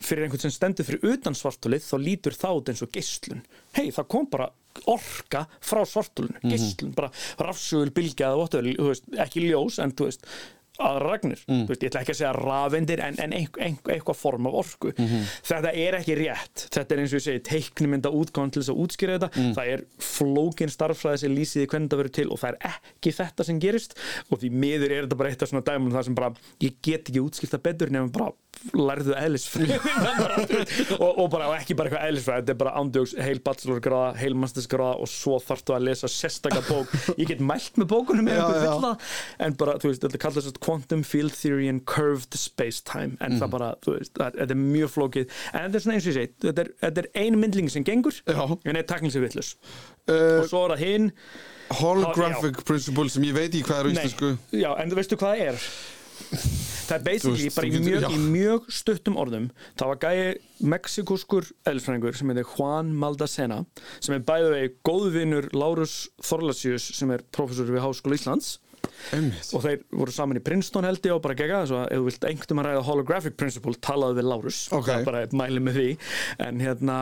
Fyrir einhvern sem stendur fyrir utan svartólið þá lítur út eins og geislun. Hei það kom bara orka frá svartólinu, geislun, bara rafsugul bylgja eða whatever, þú veist, ekki ljós en þú veist aðra ragnir, þú veist, ég ætla ekki að segja rafendir en, en einhver, einhver, eitthvað form af orku. Þetta er ekki rétt. Þetta er eins og ég segi teiknumynda útgáðan til þess að útskýra þetta, það er flókin starffræði sem lýsiði hvernig þetta verður til og það er ekki þetta sem gerist. Og því miður er þetta bara eitt af svona dæmunum það sem bara, ég get ekki útskýrta betur nefnum bara lærðu eðlisfræði. Og, og bara og ekki bara eitthvað eðlisfræði, þetta er bara ándjóks heil bachelorgráða, heil mastersgráða og svo þarftu að lesa sérstaka bók. Ég get mælt með bókunum Já, það en bara, þú veist, þetta kallast quantum field theory and curved space-time. En Mhm. það bara, þú veist, það, þetta er mjög flókið. En þetta er svona eins og ég segi, þetta er, þetta er ein myndling sem gengur, Já. en er taknings við vittlus uh, og svo er það hinn. holographic principle sem ég veit ekki hvað er íslensku. Já, en þú veistu hvað það er það er basically veist, bara í mjög, í mjög stuttum orðum það var gæi mexikoskur eðlisfræðingur sem heitir Juan Maldacena sem er bæðið vegi góðvinur Lárus Þorlasius sem er professor við Háskóla Íslands. Einmitt. og þeir voru saman í Princeton held ég og bara gegga þess að ef þú vilt einhvern að ræða holographic principle talaðu við Lárus. Ok. það er bara eitt mæli með því. En hérna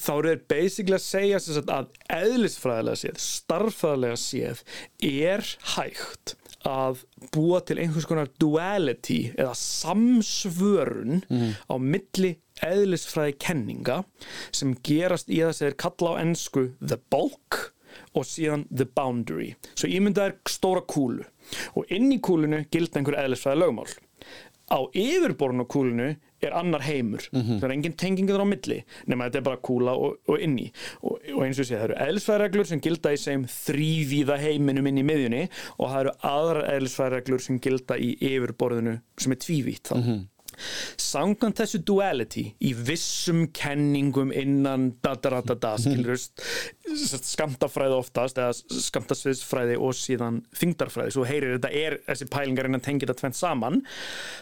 þá eru þeir basically að segja að eðlisfræðilega séð starffræðilega séð er hægt að búa til einhvers konar duality eða samsvörun á milli eðlisfræði kenninga sem gerast í það sem þeir kalla á ennsku the bulk og síðan the boundary. Svo ímyndað er stóra kúlu og inn í kúlunu gilda einhver eðlisfræði lögmál á yfirborðinu á kúlunu er annar heimur. Það er engin tengingur á milli nema þetta er bara kúla og, og inni. Og, og eins og sé, það eru eðlisfæðreglur sem gilda í segjum þrývíða heiminum inn í miðjunni og það eru aðrar eðlisfæðreglur sem gilda í yfirborðinu sem er tvívítt þá Samkvæmt þessu duality í vissum kenningum innan da-da-da-da skilurust skamtafræði oftast eða skamtasviðsfræði og síðan þingdarfræði, svo heyrir þetta er þessi pælingar innan tengið þetta tvent saman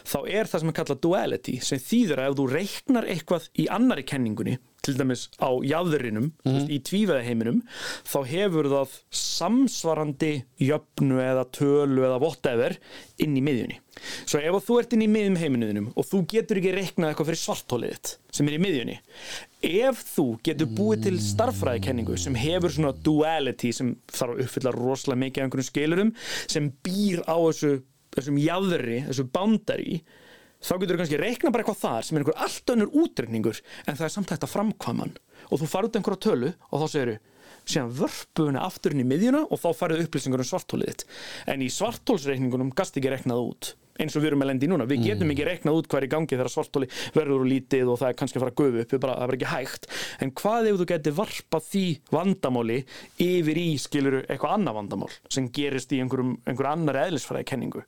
þá er það sem er kallað duality sem þýður að ef þú reiknar eitthvað í annari kenningunni til dæmis á jáðurinum mm. í tvíveðaheiminum þá hefur það samsvarandi jöfnu eða tölu eða whatever inn í miðjunni svo ef þú ert inn í miðjum heiminuðinum og þú getur ekki reiknað eitthvað fyrir svartólið sem er í miðjunni ef þú getur búið til starffræðikenningu sem hefur svona duality sem þarf að uppfylla rosalega mikið af einhvern skilurum sem býr á þessu þessum jáðri, þessu boundary þá getur þú kannski reikna bara eitthvað þar sem er einhver allt önnur útreikningur en það er samt hægt að framkvæman og þú farið út einhverja tölu og þá segir þú síðan vörpuðuna afturinn í miðjuna og þá farið upplýsingur um svartólið þitt. En í svartólsreikningunum gast ekki reiknað út eins og við erum með lendi núna, við getum ekki reiknað út hvað er í gangi þegar svartóli verður úr lítið og það er kannski að fara að gufu upp, bara, það er ekki hægt. En hvað ef þú getur varpað því vandamáli yfir í skiluru eitthvað annað vandamál sem gerist í einhverjum, einhver annar eðlisfræði kenningu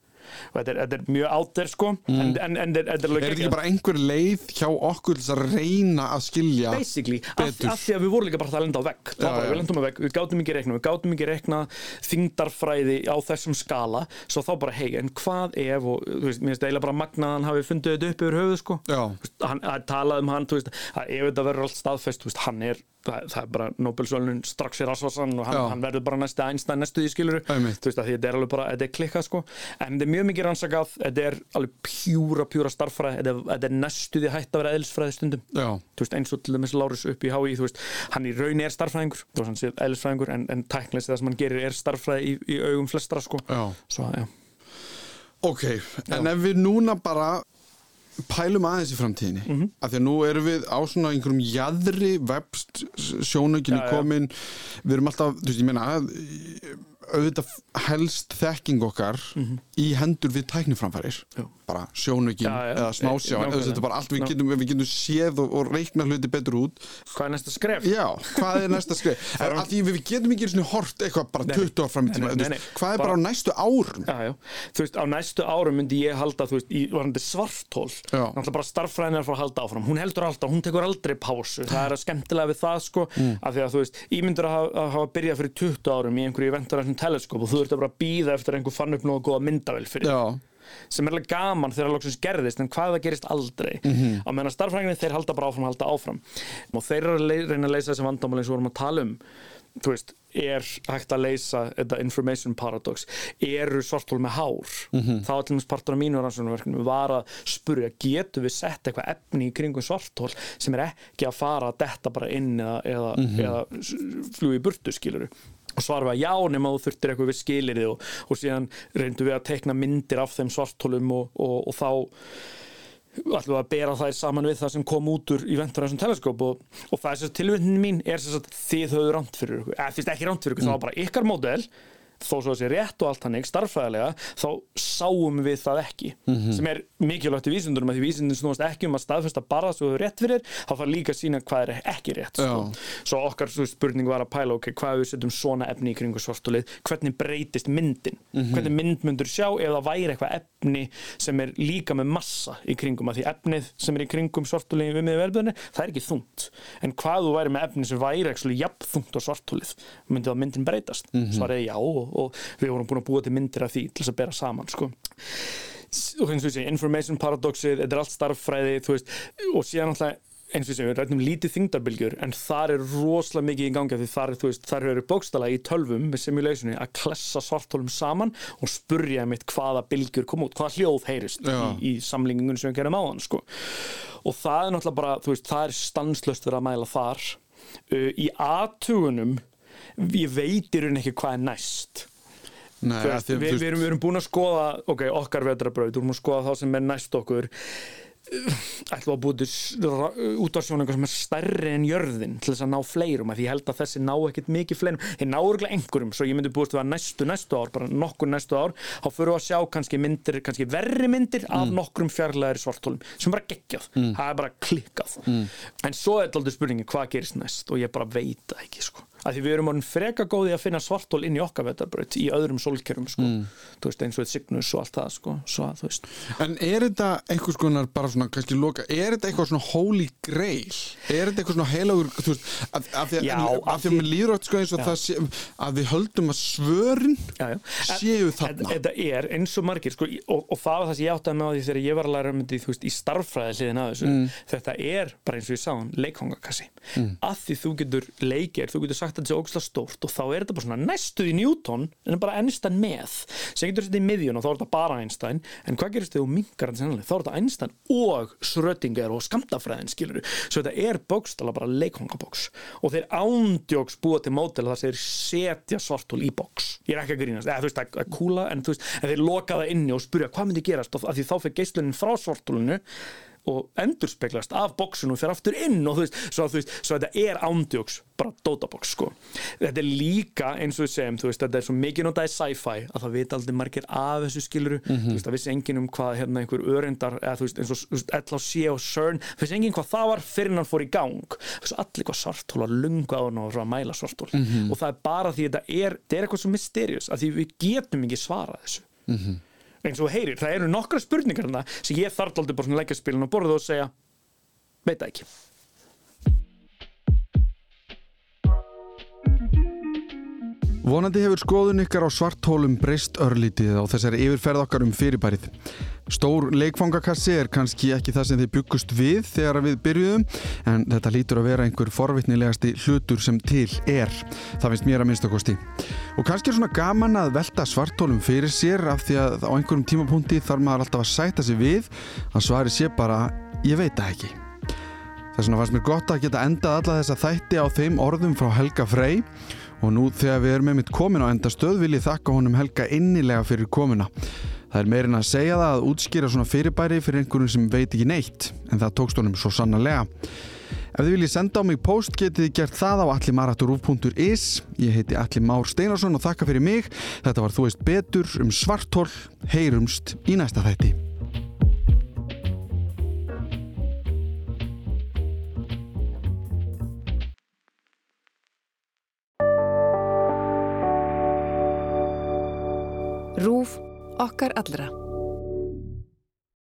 og þetta er, þetta er mjög átter sko. Mm. en, en, en þetta er Er þetta ekki bara einhver leið hjá okkur til að reyna að skilja Basically, af, af því að við vorum líka bara að lenda á vegg. Já. við lendum á vegg, við gátum ekki reikna við gátum ekki reikna þingdarfræði á þessum skala, svo þá bara hei en hvað ef, og þú veist, mér finnst eiginlega bara magnaðan hafi fundið þetta upp yfir höfuð sko. Hann, að talað um hann, þú veist að ef þetta verður allt staðfest, þú veist, hann er það, það er bara Nobel-sölun strax í rasvarsan og hann, hann verður bara næstu Einstein næstu í skiluru, þú veist að þetta er alveg bara, þetta er klikkað sko, en þetta er mjög mikið rannsakað, þetta er alveg pjúra pjúra starffræði, þetta, er næstu því hægt að vera eðlisfræði stundum, Já. veist eins og til dæmis Lárus upp í HÍ, veist hann í raun er starffræðingur, eðlisfræðingur en, en tæknilegst það sem hann gerir er starffræði í, í augum flestra sko. Svo, Ok, en ef við núna bara pælum aðeins í framtíðinni. Mm -hmm. af því að nú erum við á svona einhverjum jæðri webst sjónöginni komin. Við erum alltaf, þú veist ég meina auðvitað helst þekking okkar mm -hmm. í hendur við tækniframfærir bara sjónögin eða smásjá. Þetta er bara allt við getum, við getum séð og, og reikna hluti betur út. Hvað er næsta skref? já, hvað er næsta skref? er, því við getum ekki svona hort eitthvað bara 20 ára fram í tíma hvað er bara, bara á næstu árum? Já, já. þú veist, á næstu árum myndi ég halda þú veist, í varandi svartól náttúrulega bara starffræðin er að fara að halda áfram. Hún heldur alltaf, hún tekur aldrei pásu. Það er að skemmtilega við það sko mm. af því að þú veist, ég myndur að hafa, að hafa byrjað fyrir 20 árum í einhverju teleskop og þú ert að bara býða eftir einhver fann upp nógu góða myndavel fyrir Já. Sem er alveg gaman þegar það lóksins gerðist en hvað það gerist aldrei mm -hmm. á meðan starffræðinni þeir halda bara áfram halda áfram og þeir eru að reyna að leysa þessi vandamál eins og vorum að tala um þú veist, er hægt að leysa þetta information paradox eru svartól með hár mm -hmm. þá allir partur af mínu rannsóknarverkinu var að spurja, getur við sett eitthvað efni í kringum svartól sem er ekki að fara að detta bara inn eða, eða, mm -hmm. eða fljúi í burtu, skiluru og svarfa já nema þú þurftir eitthvað við skilir og, og síðan reyndu við að tekna myndir af þeim svartólum og, og, og þá ætlum við að bera þær saman við það sem kom út úr í venturhansum teleskóp og það er þess að tilvöndin mín er þess að þið höfðu ránt fyrir ykkur, eða fyrst ekki ránt fyrir ykkur, mm. það var bara ykkar módel þó svo sé rétt og allt hannig starffræðilega þá sáum við það ekki mm -hmm. sem er mikilvægt í vísindunum að því vísindun snúast ekki um að staðfesta bara það sem er rétt fyrir þá fara líka að sína hvað er ekki rétt sko. svo okkar spurning var að pæla ok, hvað við setjum svona efni í kringu svartulið hvernig breytist myndin mm -hmm. hvernig mynd myndur sjá ef það væri eitthvað efni sem er líka með massa í kringum að því efnið sem er í kringum svartulið við með verðbjörni, það er ekki þungt en hvað þú væri með efni sem væri já og og við vorum búin að búa til myndir af því til þess að bera saman sko. Og eins og þessi information paradoxið þetta er allt starffræði veist, og síðan alltaf eins og þessi við rættum lítið þingdarbilgjur en þar er rosalega mikið í gangi því þar, veist, þar eru bókstala í tölvum með simulationi að klessa svartólum saman og spurja mitt hvaða bilgjur kom út, hvaða hljóð heyrist í, í samlingunum sem við gerum á hann sko. og það er náttúrulega bara veist, það er stanslöst verið að mæla þar. Uh, í aðtugunum ég veit í rauninni ekki hvað er næst. Nei, Fyrst, við, við, erum, við erum búin að skoða ok, okkar vetrabraut, við erum að skoða þá sem er næst okkur. Ætlum að búið út á svona eitthvað sem er stærri en jörðin til þess að ná fleirum, af því ég held að þessi ná ekkit mikið fleirum, þeir ná örgulega einhverjum svo ég myndi búist að næstu næstu ár, bara nokkur næstu ár, þá fyrir við að sjá kannski myndir, kannski verri myndir af nokkrum fjarlæðir svartólum, sem bara geggjað. Það er bara klikkað. En svo er aldrei spurningi, hvað gerist næst? Og ég bara veit ekki, sko að því við erum orðin freka góði að finna svartól inn í okkar vetarbröð í öðrum sólkerfum sko. þú veist eins og Cygnus og allt það sko. Svo, En er þetta einhvers konar bara svona kannski loka, er þetta eitthvað svona holy grail? Er þetta eitthvað svona heilagur, þú veist, að, að því Já, að, af að því að því- mér líður átt sko eins og Já. það sé, að við höldum að svörin já, já. séu þarna. Þetta er eins og margir sko, og, og það var það sem ég átti að með á því þegar ég var að læra um þetta þú veist, í starffræði hliðin að þessu þetta er bara eins og ég sá þetta sé ógæslega stórt og þá er þetta bara svona næstuð í Newton en bara Einstein með. Sem getur þetta í miðjun og þá er þetta bara Einstein. En hvað gerist þegar þú minkar þetta sennlega þá er þetta Einstein og Schrödinger og skamtafræðin skilur svo þetta er bókstala bara leikhangabóks og þeir ándjóks búa til mótel þar sem þeir setja svartól í bóks ég er ekki að grínast, eða þú veist það er kúla en, þú veist, en þeir loka það inni og spurja hvað myndi gerast? Og því þá fyrir geislunin frá svartólinu og endurspeglast af bóksun og fyrir aftur inn og þú veist, svo, þú veist, svo þetta er ándjóks bara dótabóks sko. Þetta er líka eins og við segjum, þú veist, þetta er svo mikið notaði sci-fi að það vita aldrei margir af þessu skiluru, þú veist, það vissi enginn um hvað hérna einhver örendar, eða þú veist, eins og LHC og CERN, það vissi enginn hvað það var fyrir hann fór í gang, þú veist, allir hvað svartól var lungu á hann og að mæla svartól og það er bara því þetta er, þetta er eitthvað svo mysterious, að því við getum ekki svarað þessu eins og heyrir, það eru nokkra spurningar sem ég þarf aldrei bara að leggja spilin á borðið og segja veit það ekki Vonandi hefur skoðun ykkar á svarthólum breyst örlítið á þessari yfirferð okkar um fyrirbærið. Stór leikfangakassi er kannski ekki það sem þið byggust við þegar við byrjuðum en þetta lítur að vera einhver forvitnilegasti hlutur sem til er. Það finnst mér að minnstakosti. Og kannski er svona gaman að velta svarthólum fyrir sér af því að á einhverjum tímapunkti þarf maður alltaf að sæta sig við að svari sé bara ég veit það ekki. Þess vegna fannst mér gott að geta endað alla þessa þætti á þeim orðum frá Helga Frey og nú þegar við erum einmitt komin á endastöð vil ég þakka honum Helga innilega fyrir komuna. Það er meirinn að segja það að útskýra svona fyrirbæri fyrir einhverjum sem veit ekki neitt en það tókst honum svo sannarlega. Ef þið viljið senda á mig post getið þið gert það á allimaraturúf.is Ég heiti Alli Már Steinarsson og þakka fyrir mig. Þetta var Þú veist betur um svartól, heyrumst í næsta þætti. RÚF okkar allra.